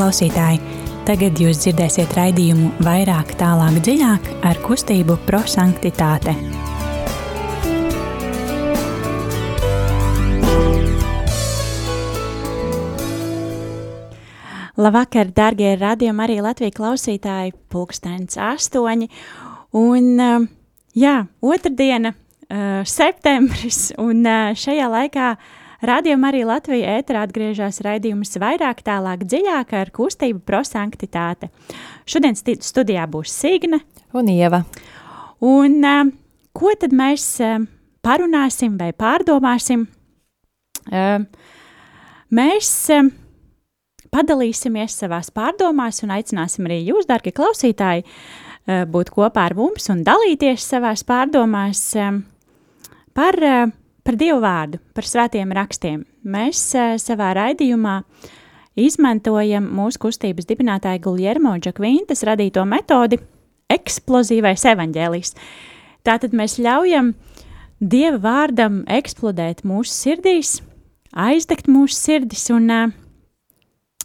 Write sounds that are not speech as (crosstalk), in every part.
klausītāji! Tagad jūs dzirdēsiet raidījumu vairāk, tālāk, dziļāk ar kustību prosanktitāte. Labvakar, darbie radījumi, arī Latvijas klausītāji, pulkstenis astoņi. Un, jā, otrdiena, septembris, un šajā laikā uh, Radījumā arī Latvija ēterā atgriežas raidījums vairāk, tālāk, dziļāk ar kustību prosanktitāte. Šodien studijā būs Signe un Ieva. Un ko tad mēs parunāsim vai pārdomāsim? Mēs padalīsimies savās pārdomās un aicināsim arī jūs, darbie klausītāji, būt kopā ar mums un dalīties savās pārdomās par par Dievu vārdu, par svētiem rakstiem. Mēs uh, savā raidījumā izmantojam mūsu kustības dibinātāja Guljermo Džakvintas radīto metodi eksplozīvais evaņģēlijs. Tātad mēs ļaujam Dieva vārdam eksplodēt mūsu sirdīs, aizdegt mūsu sirdis, un uh,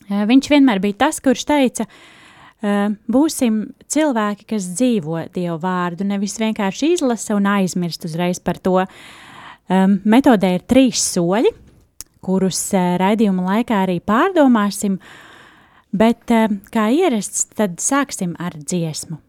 viņš vienmēr bija tas, kurš teica, uh, būsim cilvēki, kas dzīvo Dievu vārdu, nevis vienkārši izlasa un aizmirst uzreiz par to, uh, Um, metodē ir trīs soļi, kurus uh, raidījuma laikā arī pārdomāsim, bet uh, kā ierasts, tad sāksim ar dziesmu.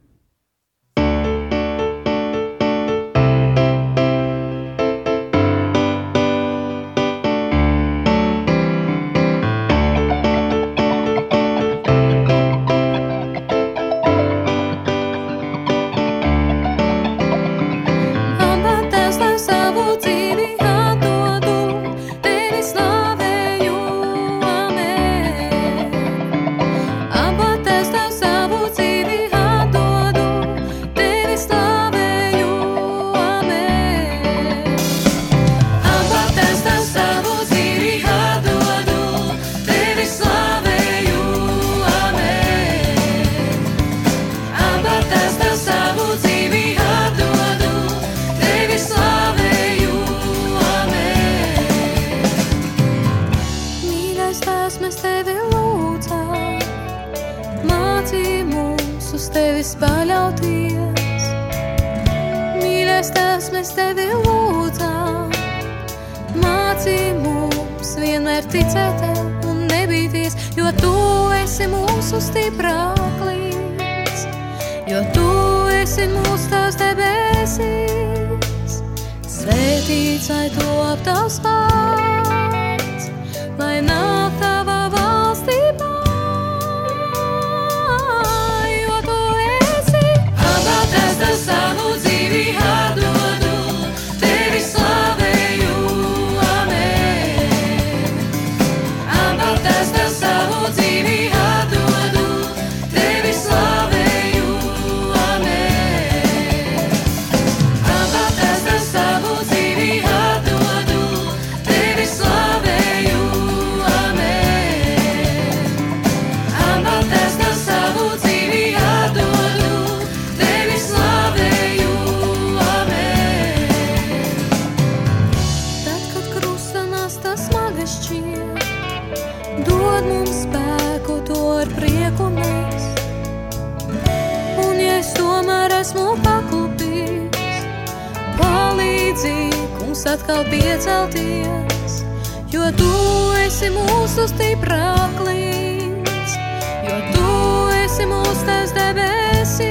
Mūsu tas debesīs.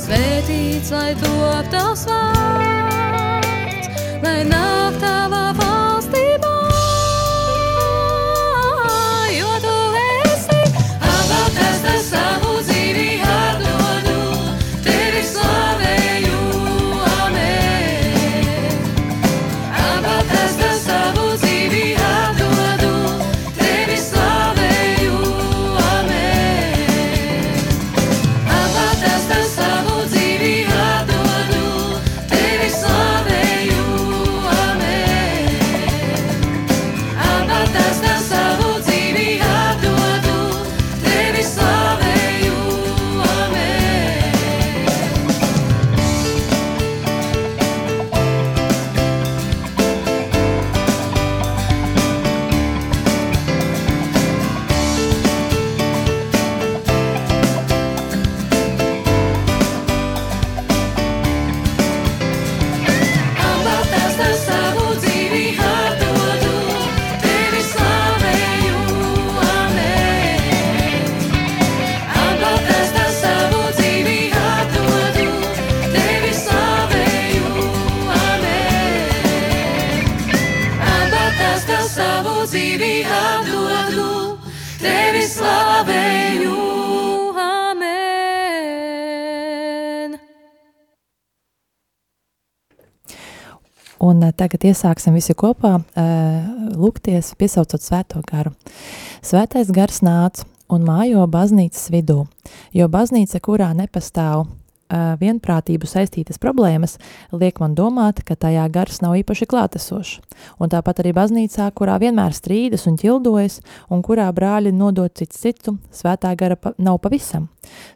Svētīts, lai top tavs vārds, lai nāk Un eh, tagad iesāksim visi kopā uh, lūgties, piesaucot svēto garu. Svētais gars nāca un mājo baznīcas vidū, jo baznīca, kurā nepastāv uh, vienprātību saistītas problēmas, liek man domāt, ka tajā gars nav īpaši klātesošs. Un tāpat arī baznīcā, kurā vienmēr strīdas un ķildojas, un kurā brāļi nodot cits citu, svētā gara pa nav pavisam.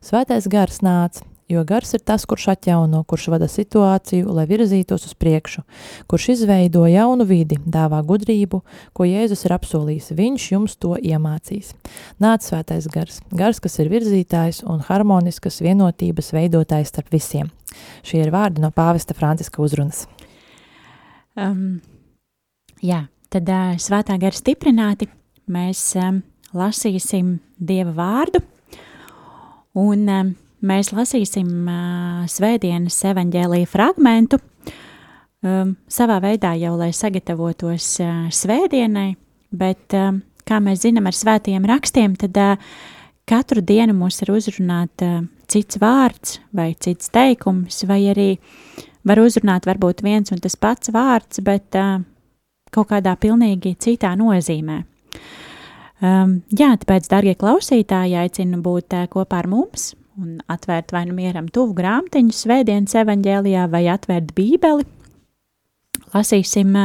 Svētais gars nāca, jo gars ir tas, kurš atjauno, kurš vada situāciju, lai virzītos uz priekšu, kurš izveido jaunu vidi, dāvā gudrību, ko Jēzus ir apsolījis, viņš jums to iemācīs. Nāc svētais gars, gars, kas ir virzītājs un harmoniskas vienotības veidotājs starp visiem. Šie ir vārdi no pāvesta Franciska uzrunas. Um, jā, tad uh, svētā gara stiprināti mēs um, lasīsim Dieva vārdu, un um, mēs lasīsim uh, svētdienas evaņģēlīja fragmentu, um, savā veidā jau, lai sagatavotos uh, svētdienai, bet, um, kā mēs zinām ar svētajiem rakstiem, tad uh, katru dienu mūs ir uzrunāt uh, cits vārds vai cits teikums, vai arī var uzrunāt varbūt viens un tas pats vārds, bet uh, kaut kādā pilnīgi citā nozīmē. Um, jā, tāpēc, darbie klausītāji, aicinu būt uh, kopā ar mums un atvērt vai nu mieram tuvu grāmatiņu, svētdienas evaņģēlijā, vai atvērt bībeli. Lasīsim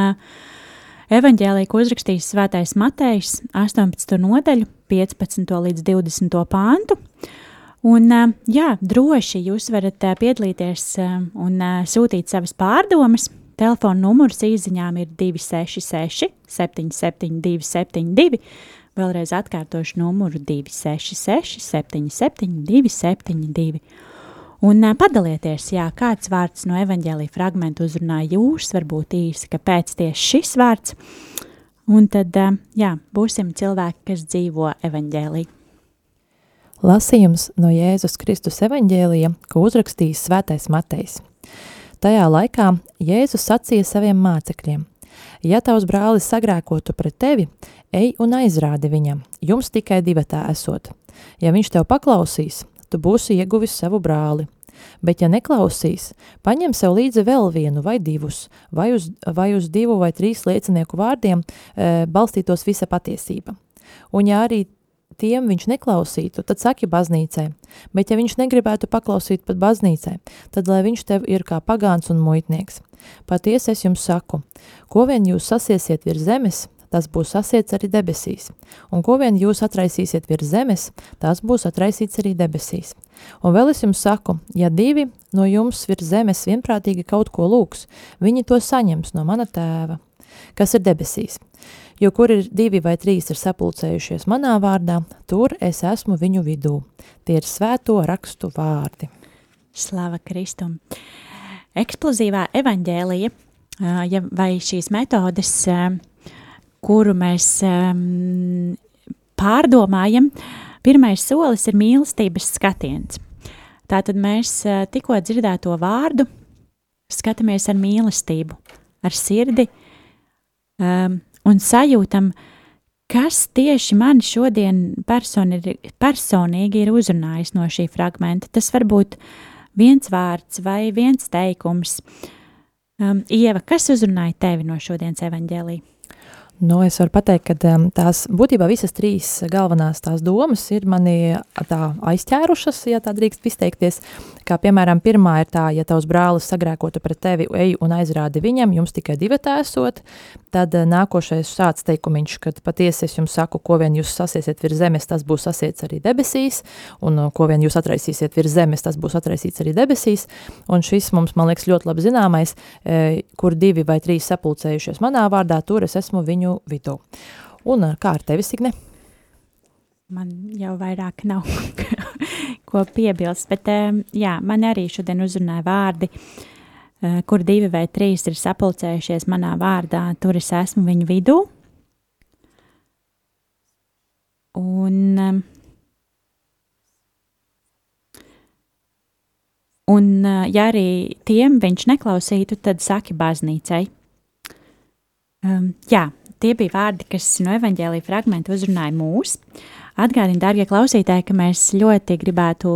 evaņģēliju, ko uzrakstījis Svētais Matejs, 18. nodaļu, 15. līdz 20. pāntu. Un, jā, droši jūs varat piedalīties un sūtīt savas pārdomas. Telefona numurs īsiņām ir 266, 772, 72. Vēlreiz atkārtošu numuru 266, 77, 272. Un padalieties, jā, kāds vārds no evaņģēlīja fragmenta uzrunāja jūs, varbūt īsi, kāpēc tieši šis vārds. Un tad, jā, būsim cilvēki, kas dzīvo evaņģēlī. Lasījums no Jēzus Kristus evaņģēlija, ko uzrakstījis svētais Matejs. Tajā laikā Jēzus sacīja saviem mācekļiem: Ja tavs brālis sagrēkotu pret tevi, ej un aizrādi viņam, jums tikai divatā esot. Ja viņš tev paklausīs, tu būsi ieguvis savu brāli. Bet, ja neklausīs, paņem sev līdzi vēl vienu vai divus, vai uz, vai uz divu vai trīs liecinieku vārdiem e, balstītos visa patiesība. Un ja arī tiem viņš neklausītu, tad saki baznīcai, bet ja viņš negribētu paklausīt pat baznīcai, tad lai viņš tev ir kā pagāns un muitnieks. Patiesi es jums saku, ko vien jūs sasiesiet virs zemes, tas būs sasiets arī debesīs, un ko vien jūs atraisīsiet virs zemes, tas būs atraisīts arī debesīs. Un vēl es jums saku, ja divi no jums virs zemes vienprātīgi kaut ko lūgs, viņi to saņems no mana tēva, kas ir debesīs. Jo kur ir divi vai trīs ir sapulcējušies manā vārdā, tur es esmu viņu vidū. Tie ir svēto rakstu vārdi. Slava Kristum! Eksplozīvā evaņģēlija, ja, vai šīs metodes, kuru mēs um, pārdomājam, pirmais solis ir mīlestības skatiens. Tātad mēs ā, tikko dzirdēto vārdu skatāmies ar mīlestību, ar sirdi um, un sajūtam, kas tieši man šodien personi, personīgi ir uzrunājis no šī fragmenta. Tas var būt viens vārds vai viens teikums. Um, Ieva, kas uzrunāja tevi no šodienas evaņģēlī? Nu, es varu pateikt, ka tās būtībā visas trīs galvenās tās domas ir mani tā aizķērušas, ja tā drīkst izteikties. Kā piemēram, pirmā ir tā, ja tavs brālis sagrēkotu pret tevi, ej un aizrādi viņam, jums tikai divi esot. Tad uh, nākošais šāds teikumiņš, kad patiesi es jums saku, ko vien jūs sasiesiet virs zemes, tas būs sasiets arī debesīs, un uh, ko vien jūs atraisīsiet virs zemes, tas būs atraisīts arī debesīs. Un šis mums, man liekas, ļoti labi zināmais, e, kur divi vai trīs sapulcējušies manā vārdā, tur es esmu viņu vidū. Un uh, kā ar tevi, Signe? Man jau vairāk nav (laughs) ko piebilst, bet um, jā, man arī šodien uzrunāja vārdi, uh, kur divi vai trīs ir sapulcējušies manā vārdā, tur es esmu viņu vidū. Un, un ja arī tiem viņš neklausītu, tad saki baznīcai. Um, jā, tie bija vārdi, kas no evaņģēlīja fragmenta uzrunāja mūs. Atgādini, dārgie klausītāji, ka mēs ļoti gribētu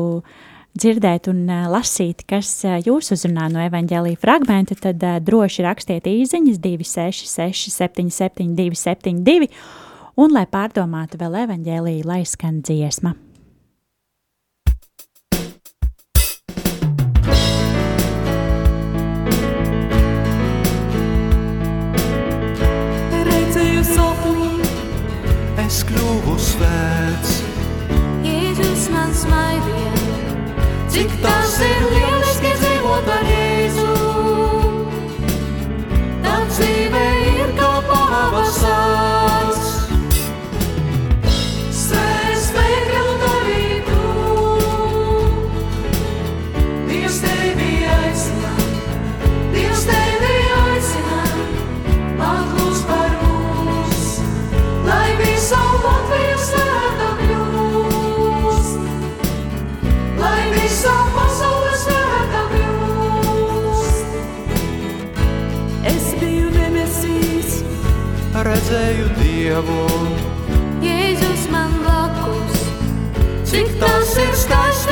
dzirdēt un uh, lasīt, kas uh, jūs uzrunā no evaņģēlīja fragmenta, tad uh, droši rakstiet īziņas 266 77 272 un, lai pārdomātu vēl evaņģēlīju, lai skan dziesma. Jēzus man smaidīja, cik tas Dievu, Jēzus man blakus. Cik tas ir skaisti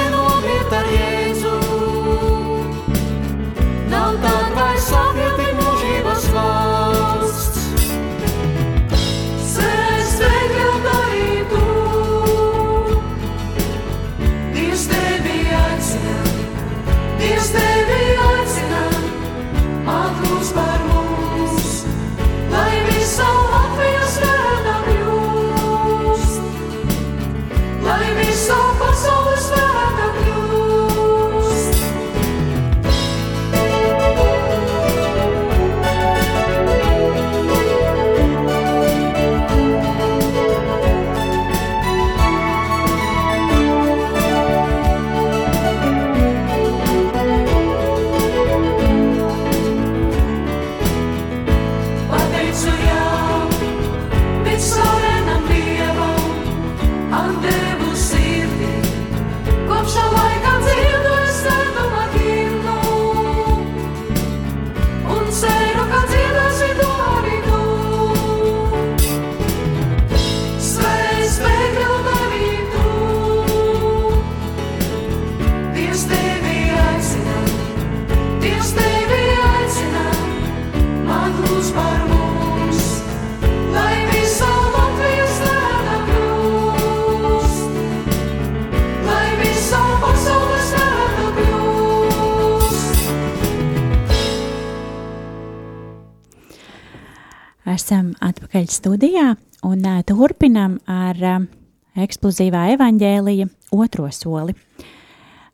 eksplozīvā evaņģēlija otro soli,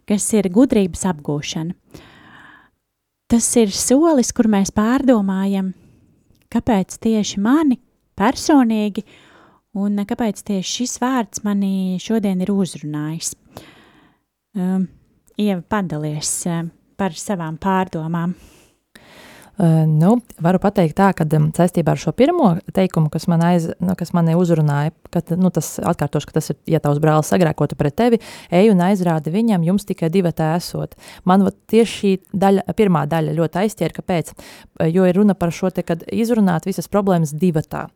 kas ir gudrības apgūšana. Tas ir solis, kur mēs pārdomājam, kāpēc tieši mani personīgi un kāpēc tieši šis vārds mani šodien ir uzrunājis. Um, Ieva, padalies uh, par savām pārdomām. Uh, nu, varu pateikt tā, ka saistībā ar šo pirmo teikumu, kas man, aiz, nu, kas man uzrunāja, ka nu, tas atkārtoši, ka tas ir, ja tavs brālis sagrēkotu pret tevi, ej un aizrādi viņam, jums tikai divi esot. Man vat, tieši šī daļa, pirmā daļa ļoti aizķēra, kāpēc, jo ir runa par šo te, kad izrunāt visas problēmas divatā.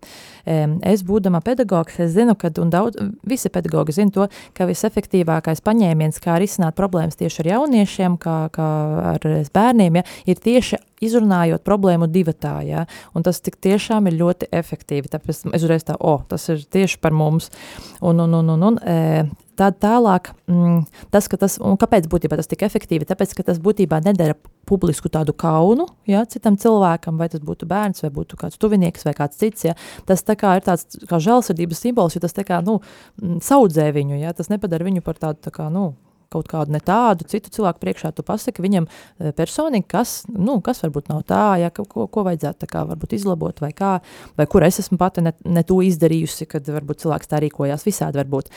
Es būdama pedagogs, es zinu, ka, un daudz, visi pedagogi zina to, ka visefektīvākais paņēmiens, kā risināt problēmas tieši ar jauniešiem, kā, kā ar bērniem, ja, ir tieši izrunājot problēmu divatā, ja, un tas tik tiešām ir ļoti efektīvi, tāpēc es uzreiz tā, o, tas ir tieši par mums, un, un, un, un, un e, tad tālāk, mm, tas, ka tas, un kāpēc būtībā tas tik efektīvi, tāpēc, ka tas būtībā nedara publisku tādu kaunu, ja, citam cilvēkam, vai tas būtu bērns, vai būtu kāds tuvinieks, vai kāds cits, ja, tas tā kā ir tāds, kā žēlsirdības simbols, jo tas tā kā, nu, saudzē viņu, ja, tas nepadara viņu par tādu, tā kā, nu, kaut kādu ne tādu citu cilvēku priekšā tu pasaki viņam e, personīgi, kas, nu, kas varbūt nav tā, ja, ko, ko vajadzētu tā kā varbūt izlabot vai kā, vai kur es esmu pati ne, ne to izdarījusi, kad varbūt cilvēks tā rīkojās visādi varbūt.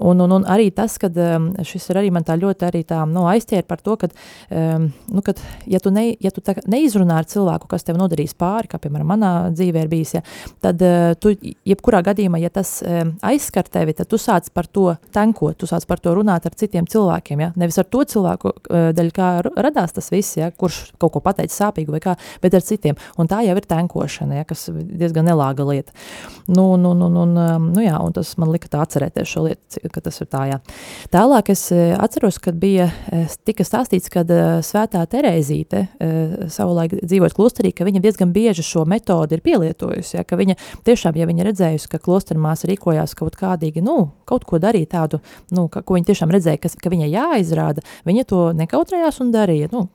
Un, un, un arī tas, ka um, šis ir arī man tā ļoti arī tā, nu, aizķēra par to, ka, um, nu, kad, ja tu, ne, ja tu tā, neizrunā ar cilvēku, kas tev nodarīs pāri, kā piemēram manā dzīvē ir bijis, ja, tad uh, tu, jebkurā gadījumā, ja tas um, aizskar tevi, tad tu sāc par to tankot, tu sāc par to runāt ar citiem cilvēkiem, ja, nevis ar to cilvēku, uh, daļ kā radās tas viss, ja, kurš kaut ko pateica sāpīgu vai kā, bet ar citiem, un tā jau ir tankošana, ja, kas diezgan nelāga lieta. Nu, nu, nu, nu, nu, jā, un tas man lika tā atcerēties šo lietu, ka tas ir tā, jā. Tālāk es e, atceros, kad bija e, tika stāstīts, kad svētā Terēzīte savulaik dzīvot klosterī, ka viņa diezgan bieži šo metodi ir pielietojusi, ja, viņa tiešām, ja viņa redzējusi, ka klostermās rīkojās kaut kādīgi, nu, kaut ko darīja tādu, nu, ka, ko viņa tiešām redzēja, ka, ka viņa jāizrāda, viņa to nekautrējās un darīja, nu,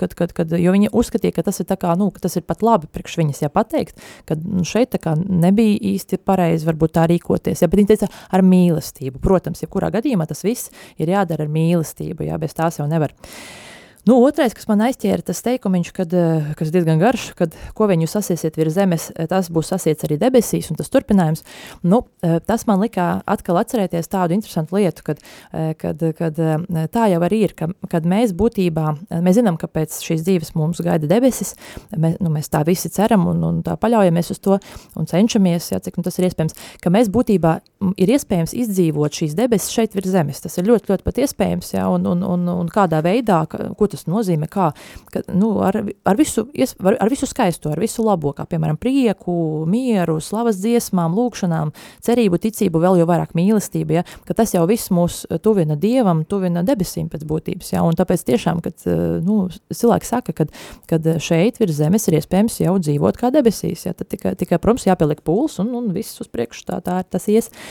kad, kad, kad, jo viņi uzskatīja, ka tas ir, kā, nu, tas ir pat labi priekš viņas, ja pateikt, ka nu, šeit kā, nebija īsti pareizi varbūt tā rīkoties, ja, bet viņi teica ar mīlestību. Protams, ja kurā gadījumā tas viss ir jādara ar mīlestību, ja, bez tās jau nevar. Uh, Nu, otrais, kas man aizķēra, tas teikumiņš, kad, eh, kas diezgan garš, kad ko viņu sasiesiet virs zemes, eh, tas būs sasiets arī debesīs, un tas turpinājums, nu, eh, tas man likā atkal atcerēties tādu interesantu lietu, kad, kad, kad tā jau arī ir, ka, kad mēs būtībā, mēs zinām, ka pēc šīs dzīves mums gaida debesis, mēs, nu, mēs tā visi ceram un, un tā paļaujamies uz to un cenšamies, jā, cik nu tas ir iespējams, ka mēs būtībā ir iespējams izdzīvot šīs debesis šeit virs zemes, tas ir ļoti, ļoti pat iespējams, jā, un, un, un, un kādā veidā, ko tas nozīmē, kā, ka, nu, ar, ar, visu, ar visu skaisto, ar visu labo, kā piemēram prieku, mieru, slavas dziesmām, lūkšanām, cerību, ticību, vēl jau vairāk mīlestību, ja, ka tas jau viss mūs tuvina Dievam, tuvina debesīm pēc būtības, ja, un tāpēc tiešām, kad, nu, cilvēki saka, kad, kad šeit virs zemes ir iespējams jau dzīvot kā debesīs, ja, tad tikai, tikai protams, jāpieliek pūls un, un viss uz priekšu tā, tā tas ies. Uh,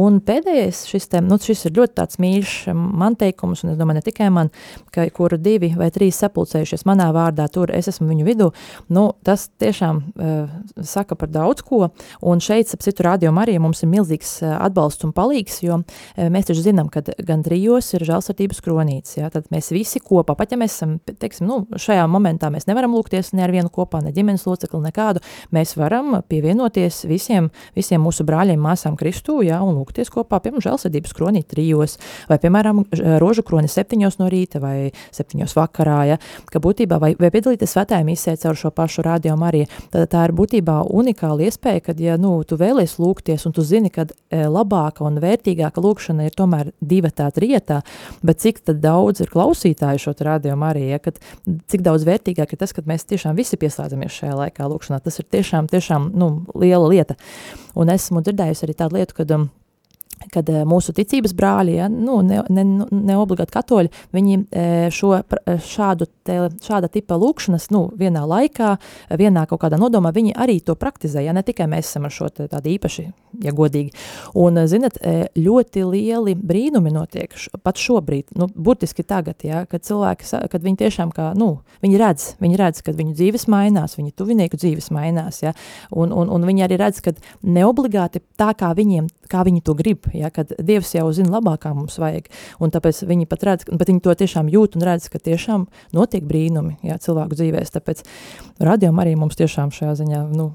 un pēdējais, šis, te, nu, šis ir ļoti tāds mīļš man teikums, un es domāju, ne tikai man, ka, kuru divi vai trīs sapulcējušies manā vārdā, tur es esmu viņu vidū, nu, tas tiešām uh, saka par daudz ko, un šeit, ap citu radio arī mums ir milzīgs atbalsts un palīgs, jo uh, mēs taču zinām, ka gan trijos ir žēlsartības kronītes, ja, tad mēs visi kopā, pat ja mēs esam, teiksim, nu, šajā momentā mēs nevaram lūgties ne ar vienu kopā, ne ģimenes locekli, nekādu, mēs varam pievienoties visiem, visiem mūsu brāļiem, māsām Kristū, ja, un lūgties kopā, piemēram, žēlsartības kronīt trijos, vai, piemēram, rožu kroni septiņos no rīta, vai septiņos vakarā, ja, ka būtībā vai, vai piedalīties svētājiem izsēt caur šo pašu radio Mariju, tad tā ir būtībā unikāla iespēja, kad, ja, nu, tu vēlies lūgties un tu zini, ka e, labāka un vērtīgāka lūkšana ir tomēr diva tā trietā, bet cik tad daudz ir klausītāju šo radio Mariju, ja, kad cik daudz vērtīgāk ir tas, kad mēs tiešām visi pieslēdzamies šajā laikā lūkšanā, tas ir tiešām, tiešām, nu, liela lieta. Un esmu dzirdējusi arī tādu lietu, kad um, kad eh, mūsu ticības brāļi, ja, nu, ne, ne, ne obligāti katoļi, viņi eh, šo, eh, šādu te, šāda tipa lūkšanas, nu, vienā laikā, vienā kaut kādā nodomā, viņi arī to praktizē, ja ne tikai mēs esam ar šo tādu īpaši, ja godīgi. Un, zinat, ļoti lieli brīnumi notiek pat šobrīd, nu, burtiski tagad, ja, kad cilvēki, kad viņi tiešām kā, nu, viņi redz, viņi redz, kad viņu dzīves mainās, viņu tuvinieku dzīves mainās, ja, un, un, un viņi arī redz, kad neobligāti tā, kā viņiem, kā viņi to grib, ja, kad Dievs jau zina labāk, kā mums vajag, un tāpēc viņi pat redz, bet viņi to tiešām jūt un redz, ka tiešām notiek brīnumi, ja, cilvēku dzīvēs, tāpēc radiom arī mums tiešām šajā ziņā, nu,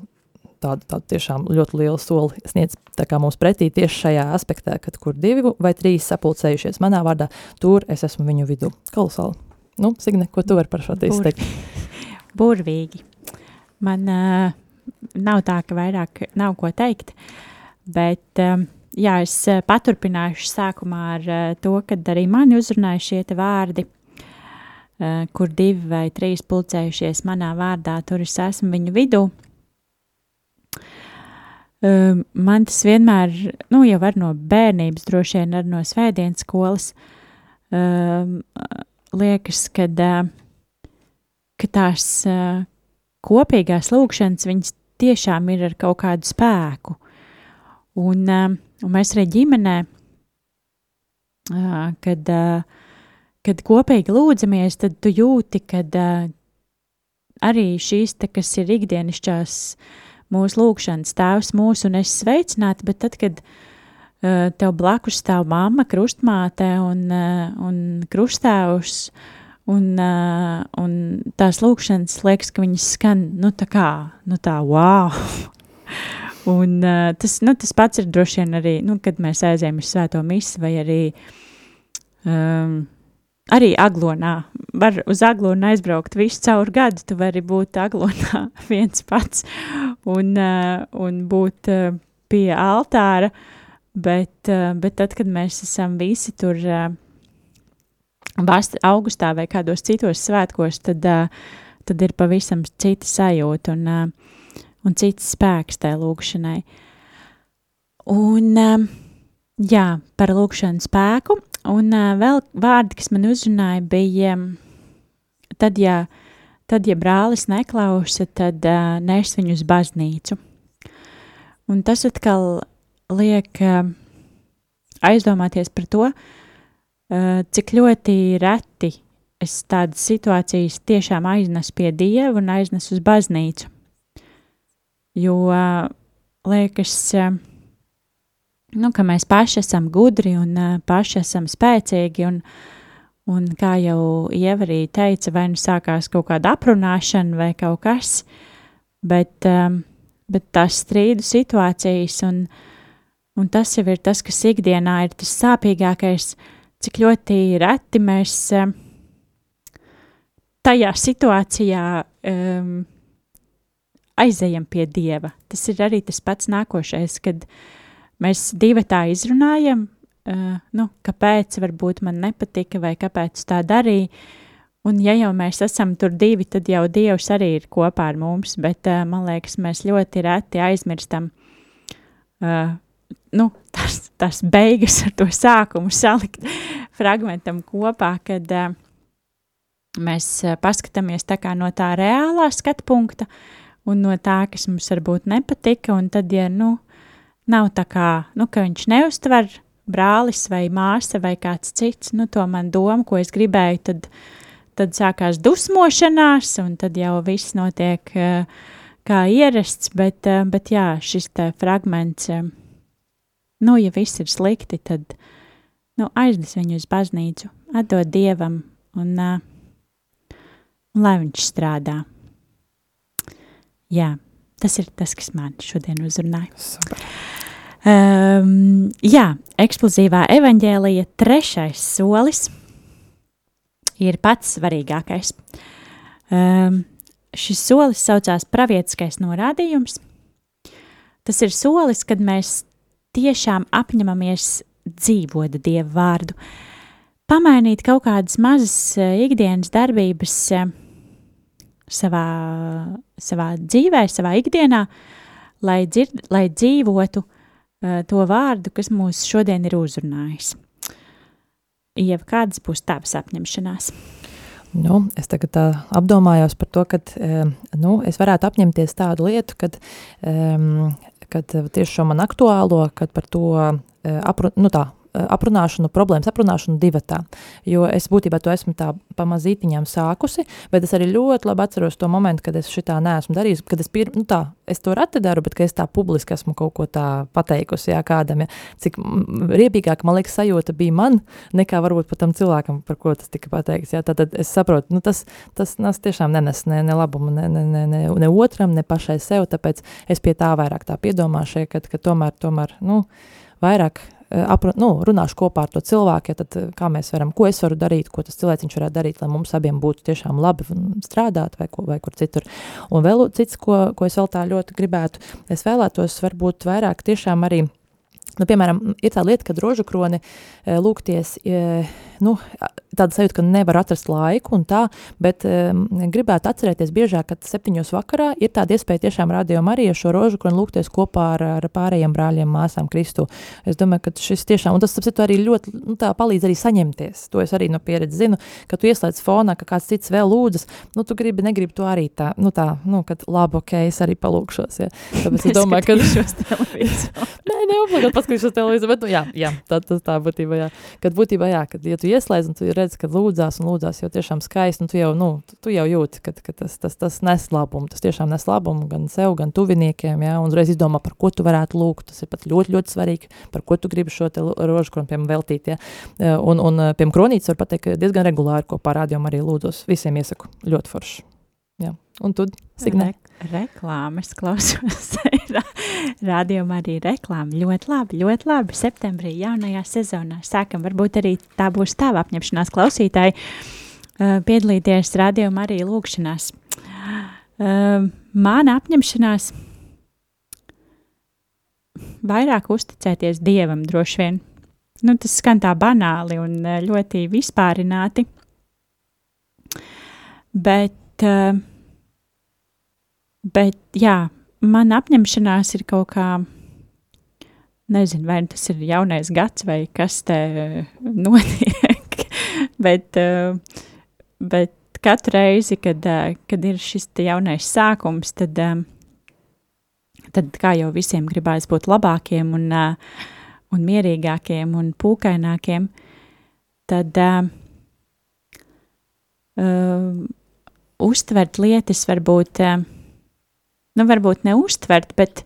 tādu, tādu tiešām ļoti lielu soli sniedz mums pretī tieši šajā aspektā, kad kur divi vai trīs sapulcējušies manā vārdā, tur es esmu viņu vidū. Kolosāli. Nu, Signe, ko tu vari par šo te izteikt? (laughs) Burvīgi. Man uh, nav tā, ka vairāk nav ko teikt, bet um, jā, es eh, paturpināšu sākumā ar uh, to, kad arī mani uzrunāja šie vārdi, kur divi vai trīs pulcējušies manā vārdā, tur es esmu viņu vidū. Uh, man tas vienmēr, nu, jau var no bērnības, droši vien arī no svētdienas skolas, uh, liekas, kad, ka tās kopīgās lūkšanas, viņas tiešām ir ar kaut kādu spēku. Un, uh, Un mēs arī ģimenē, kad, kad kopīgi lūdzamies, tad tu jūti, ka arī šīs, te, kas ir ikdienišķās mūsu lūkšanas, tēvs mūsu un es sveicināti, bet tad, kad tev blakus stāv mamma, krustmāte un, un krustēvs, un, un tās lūkšanas liekas, ka viņas skan, nu tā kā, nu tā, wow! (laughs) Un, uh, tas, nu, tas pats ir droši vien arī, nu, kad mēs aizējām uz svēto misi vai arī, um, arī aglonā. Var uz aglonu aizbraukt visu caur gadu, tu vari būt aglonā (laughs) viens pats un, uh, un būt uh, pie altāra, bet, uh, bet tad, kad mēs esam visi tur uh, augustā vai kādos citos svētkos, tad, uh, tad ir pavisam cita sajūta un, uh, un cits spēks tai lūkšanai. Un, uh, jā, par lūkšanu spēku, un uh, vēl vārdi, kas man uzrunāja, bija, um, tad, ja, tad, ja brālis neklausa, tad uh, nes viņu uz baznīcu. Un tas atkal liek uh, aizdomāties par to, uh, cik ļoti reti es tādas situācijas tiešām aiznesu pie Dieva un aiznesu uz baznīcu. Jo uh, liekas, uh, nu, ka mēs paši esam gudri un uh, paši esam spēcīgi un, un kā jau Ieva arī teica, vai nu sākās kaut kāda aprunāšana vai kaut kas, bet bet tās strīdu situācijas, un, un tas jau ir tas, kas ikdienā ir tas sāpīgākais, cik ļoti reti mēs tajā situācijā um, aizejam pie Dieva. Tas ir arī tas pats nākošais, kad mēs divi tā izrunājam, uh, nu, kāpēc varbūt man nepatika vai kāpēc tā darīja, Un, ja jau mēs esam tur divi, tad jau Dievs arī ir kopā ar mums, bet uh, man liekas, mēs ļoti reti aizmirstam uh, nu, tas, tas beigas ar to sākumu salikt (laughs) fragmentam kopā, kad uh, mēs uh, paskatāmies tā kā no tā reālā skatu punkta un no tā, kas mums varbūt nepatika, un tad, ja, nu, nav tā kā, nu, ka viņš neuztver brālis vai māsa vai kāds cits, nu, to man doma, ko es gribēju, tad, tad sākās dusmošanās, un tad jau viss notiek uh, kā ierasts, bet, uh, bet jā, šis te fragments, uh, nu, ja viss ir slikti, tad, nu, aiznes viņu uz baznīcu, atdod Dievam, un, un lai viņš strādā. Jā, tas ir tas, kas man šodien uzrunāja. Super. Um, jā, eksplozīvā evaņģēlija trešais solis – ir pats svarīgākais. Um, šis solis saucās pravietiskais norādījums. Tas ir solis, kad mēs tiešām apņemamies dzīvot Dieva vārdu, pamainīt kaut kādas mazas uh, ikdienas darbības uh, savā, savā dzīvē, savā ikdienā, lai, dzird, lai dzīvotu uh, to vārdu, kas mūs šodien ir uzrunājis. Ieva, kādas būs tavas apņemšanās? Nu, es tagad tā apdomājos par to, ka nu, es varētu apņemties tādu lietu, kad, um, kad tieši šo man aktuālo, kad par to apru, nu tā, Eh, aprunāšanu, problēmas aprunāšanu divatā. Jo es būtībā to esmu tā pamazītiņām sākusi, bet es arī ļoti labi atceros to momentu, kad es šitā neesmu darījis, kad es, pir, nu tā, es to rati daru, bet es tā publiski esmu kaut ko tā pateikusi, jā, kādam, ja, cik riebīgāk, man liekas, sajūta bija man, nekā varbūt pat tam cilvēkam, par ko tas tika pateikts, jā, tad, tad es saprotu, nu tas, tas nas tiešām nenes ne, ne labumu ne, ne, ne, ne, ne otram, ne pašai sev, tāpēc es pie tā vairāk tā piedomāšu, ka, ka tomēr, tomēr, nu, vairāk Eh, apru, nu, runāšu kopā ar to cilvēku, ja tad eh, kā mēs varam, ko es varu darīt, ko tas cilvēciņš varētu darīt, lai mums abiem būtu tiešām labi strādāt vai, ko, vai kur citur. Un vēl cits, ko, ko es vēl tā ļoti gribētu, es vēlētos varbūt vairāk tiešām arī Nu, piemēram, ir tā lieta, ka rožukroni eh, lūgties, nu, tāda sajūta, ka nevar atrast laiku un tā, bet um, gribētu atcerēties biežāk, ka septiņos vakarā ir tāda iespēja tiešām radio Marija šo rožu, kur lūgties kopā ar, ar pārējiem brāļiem, māsām Kristu. Es domāju, ka šis tiešām, un tas, tas arī ļoti, nu, tā palīdz arī saņemties. To es arī no pieredzes zinu, ka tu ieslēdz fonā, ka kāds cits vēl lūdzas, nu, tu gribi, negribi to arī tā, nu, tā, nu, kad labi, ok, es arī palūkšos, ja. Tāpēc es (laughs) domāju, ka... (laughs) Nē, (laughs) neobligāti paskatīšos televizoru, bet, nu, jā, jā, tā, tā, tā būtībā, jā. Kad būtībā, jā, kad, ja tu ieslēdz un tu redz, ka lūdzās un lūdzās jau tiešām skaisti, nu tu jau, nu, tu, tu jau jūti, ka, ka tas, tas, tas nes labumu, tas tiešām nes labumu gan sev, gan tuviniekiem, jā, un uzreiz izdomā, par ko tu varētu lūgt, tas ir pat ļoti, ļoti svarīgi, par ko tu gribi šo te piemēram, veltīt, jā, un, un piemēram, kronītis var pateikt, diezgan regulāri kopā rādījumā arī lūdzos, visiem iesaku, ļoti forši. Jā. Un tu, Signe? Re reklāmas klausos. (laughs) Rādījumā arī reklāma. Ļoti labi, ļoti labi. Septembrī jaunajā sezonā sākam. Varbūt arī tā būs tava apņemšanās klausītāji uh, piedalīties rādījumā arī lūkšanās. Uh, mana apņemšanās vairāk uzticēties Dievam droši vien. Nu, tas skan tā banāli un uh, ļoti vispārināti. Bet, uh, bet jā, man apņemšanās ir kaut kā, nezinu, vai tas ir jaunais gads vai kas te (laughs) notiek, bet, uh, bet katru reizi, kad, kad ir šis jaunais sākums, tad, tad kā jau visiem gribās būt labākiem un, un mierīgākiem un pūkainākiem, tad uh, uztvert lietas varbūt, uh, nu, varbūt neuztvert, bet,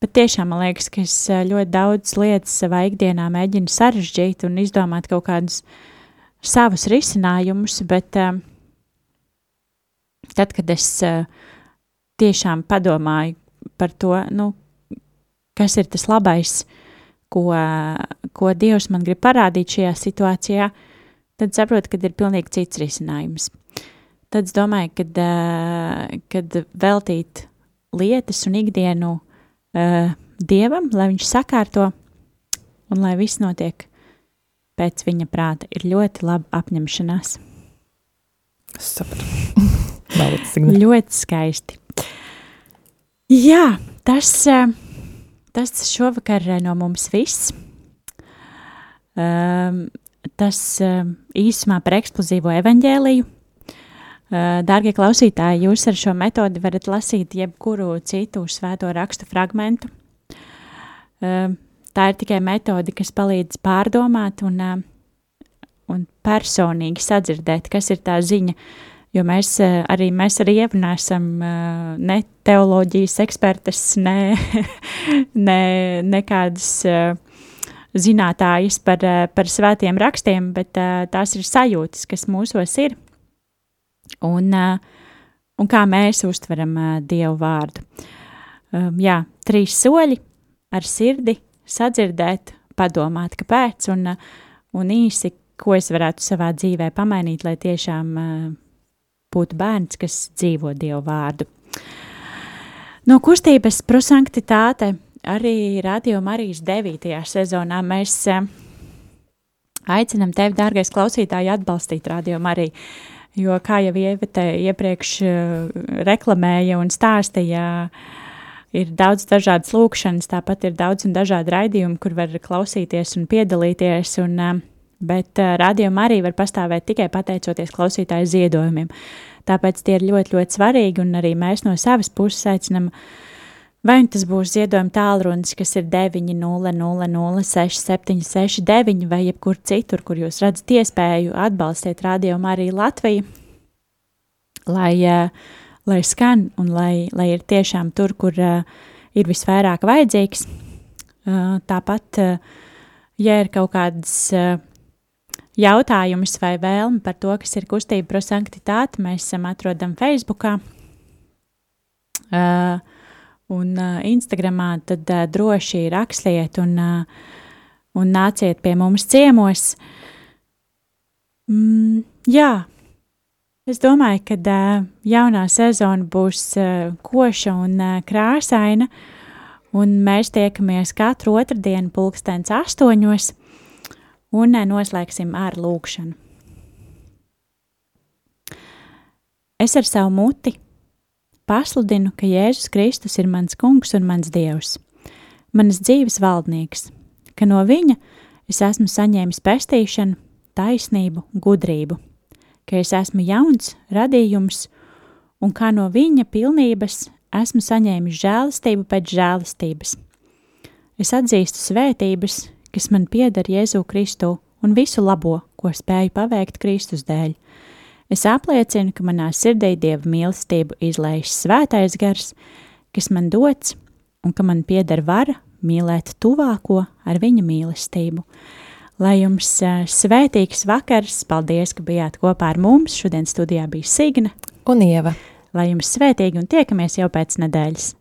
bet tiešām man liekas, ka es ļoti daudz lietas savā ikdienā mēģinu sarežģīt un izdomāt kaut kādus savus risinājumus, bet uh, tad, kad es tiešām padomāju par to, nu, kas ir tas labais, ko, ko Dievs man grib parādīt šajā situācijā, tad saprotu, ka ir pilnīgi cits risinājums. Tad es domāju, kad, kad veltīt lietas un ikdienu uh, Dievam, lai viņš sakārto un lai viss notiek pēc viņa prāta, ir ļoti laba apņemšanās. Es sapratu. (laughs) ļoti skaisti. Jā, tas, tas šovakar no mums viss. Um, tas um, īsumā par eksplozīvo evaņģēliju. Uh, Dārgie klausītāji, jūs ar šo metodi varat lasīt jebkuru citu svēto rakstu fragmentu. Uh, tā ir tikai metode, kas palīdz pārdomāt un, uh, un personīgi sadzirdēt, kas ir tā ziņa, jo mēs arī, mēs arī neesam ne teoloģijas ekspertas, ne, (laughs) ne, nekādas zinātājas par, par svētiem rakstiem, bet tās ir sajūtas, kas mūsos ir un, un kā mēs uztveram Dievu vārdu. Jā, trīs soļi ar sirdi sadzirdēt, padomāt, kāpēc, un, un īsi, ko es varētu savā dzīvē pamainīt, lai tiešām būtu bērns, kas dzīvo Dievu vārdu. No kustības prosanktitāte arī Radio Marijas 9. sezonā mēs aicinam tevi, dārgais klausītāji, atbalstīt Radio Mariju. Jo, kā jau Ievete iepriekš uh, reklamēja un stāstīja, ir daudz dažādas lūkšanas, tāpat ir daudz un dažādi raidījumi, kur var klausīties un piedalīties, un, uh, bet uh, rādījumi arī var pastāvēt tikai pateicoties klausītāju ziedojumiem. Tāpēc tie ir ļoti, ļoti svarīgi, un arī mēs no savas puses aicinam uh, Vai tas būs ziedojuma tālrunis, kas ir 900-6769, vai jebkur citur, kur jūs redzat iespēju atbalstīt rādījumu arī Latviju, lai, uh, lai skan un lai, lai ir tiešām tur, kur uh, ir visvairāk vajadzīgs. Uh, tāpat, ja ir kaut kādas jautājumus vai vēlmi par to, kas ir kustība prosanktitāte, mēs esam atrodam Facebookā. Uh, un uh, Instagramā, tad uh, droši rakstiet un, uh, un nāciet pie mums ciemos. Mm, jā, es domāju, ka uh, jaunā sezona būs uh, koša un uh, krāsaina, un mēs tiekamies katru otrdienu pulkstens astoņos un uh, noslēgsim ar lūkšanu. Es ar savu muti pasludinu, ka Jēzus Kristus ir mans kungs un mans dievs, manas dzīves valdnieks, ka no viņa es esmu saņēmis pestīšanu, taisnību, gudrību, ka es esmu jauns radījums un kā no viņa pilnības esmu saņēmis žēlastību pēc žēlastības. Es atzīstu svētības, kas man pieder Jēzu Kristu un visu labo, ko spēju paveikt Kristus dēļ – Es apliecinu, ka manā sirdī dieva mīlestību izlaiž svētais gars, kas man dots un ka man pieder vara mīlēt tuvāko ar viņa mīlestību. Lai jums eh, svētīgs vakars, paldies, ka bijāt kopā ar mums. Šodien studijā bija Signa un Ieva. Lai jums svētīgi un tiekamies jau pēc nedēļas!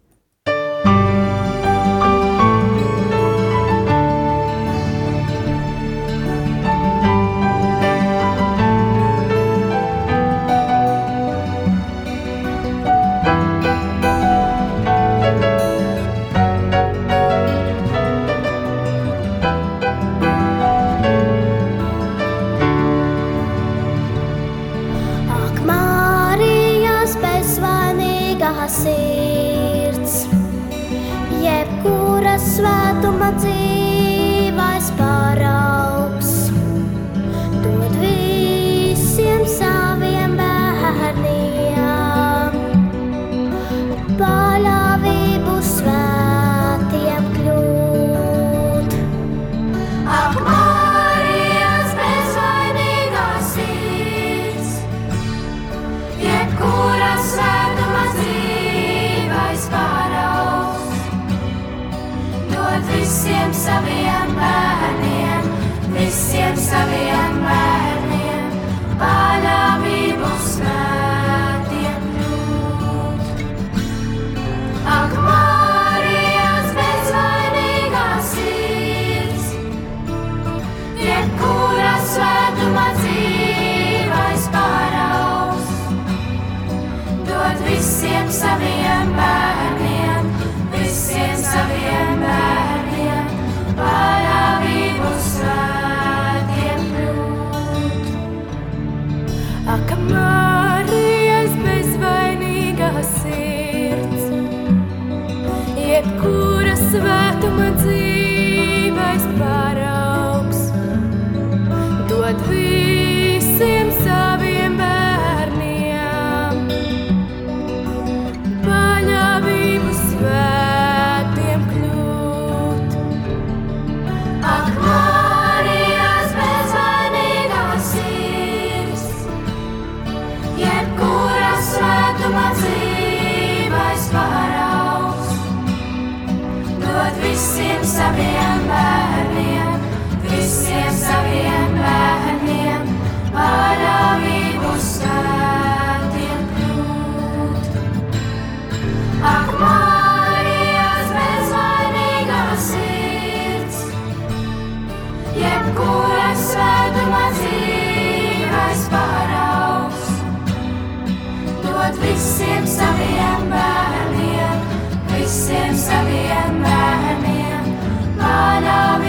quick. saviem bērniem, visiem saviem bērniem, manām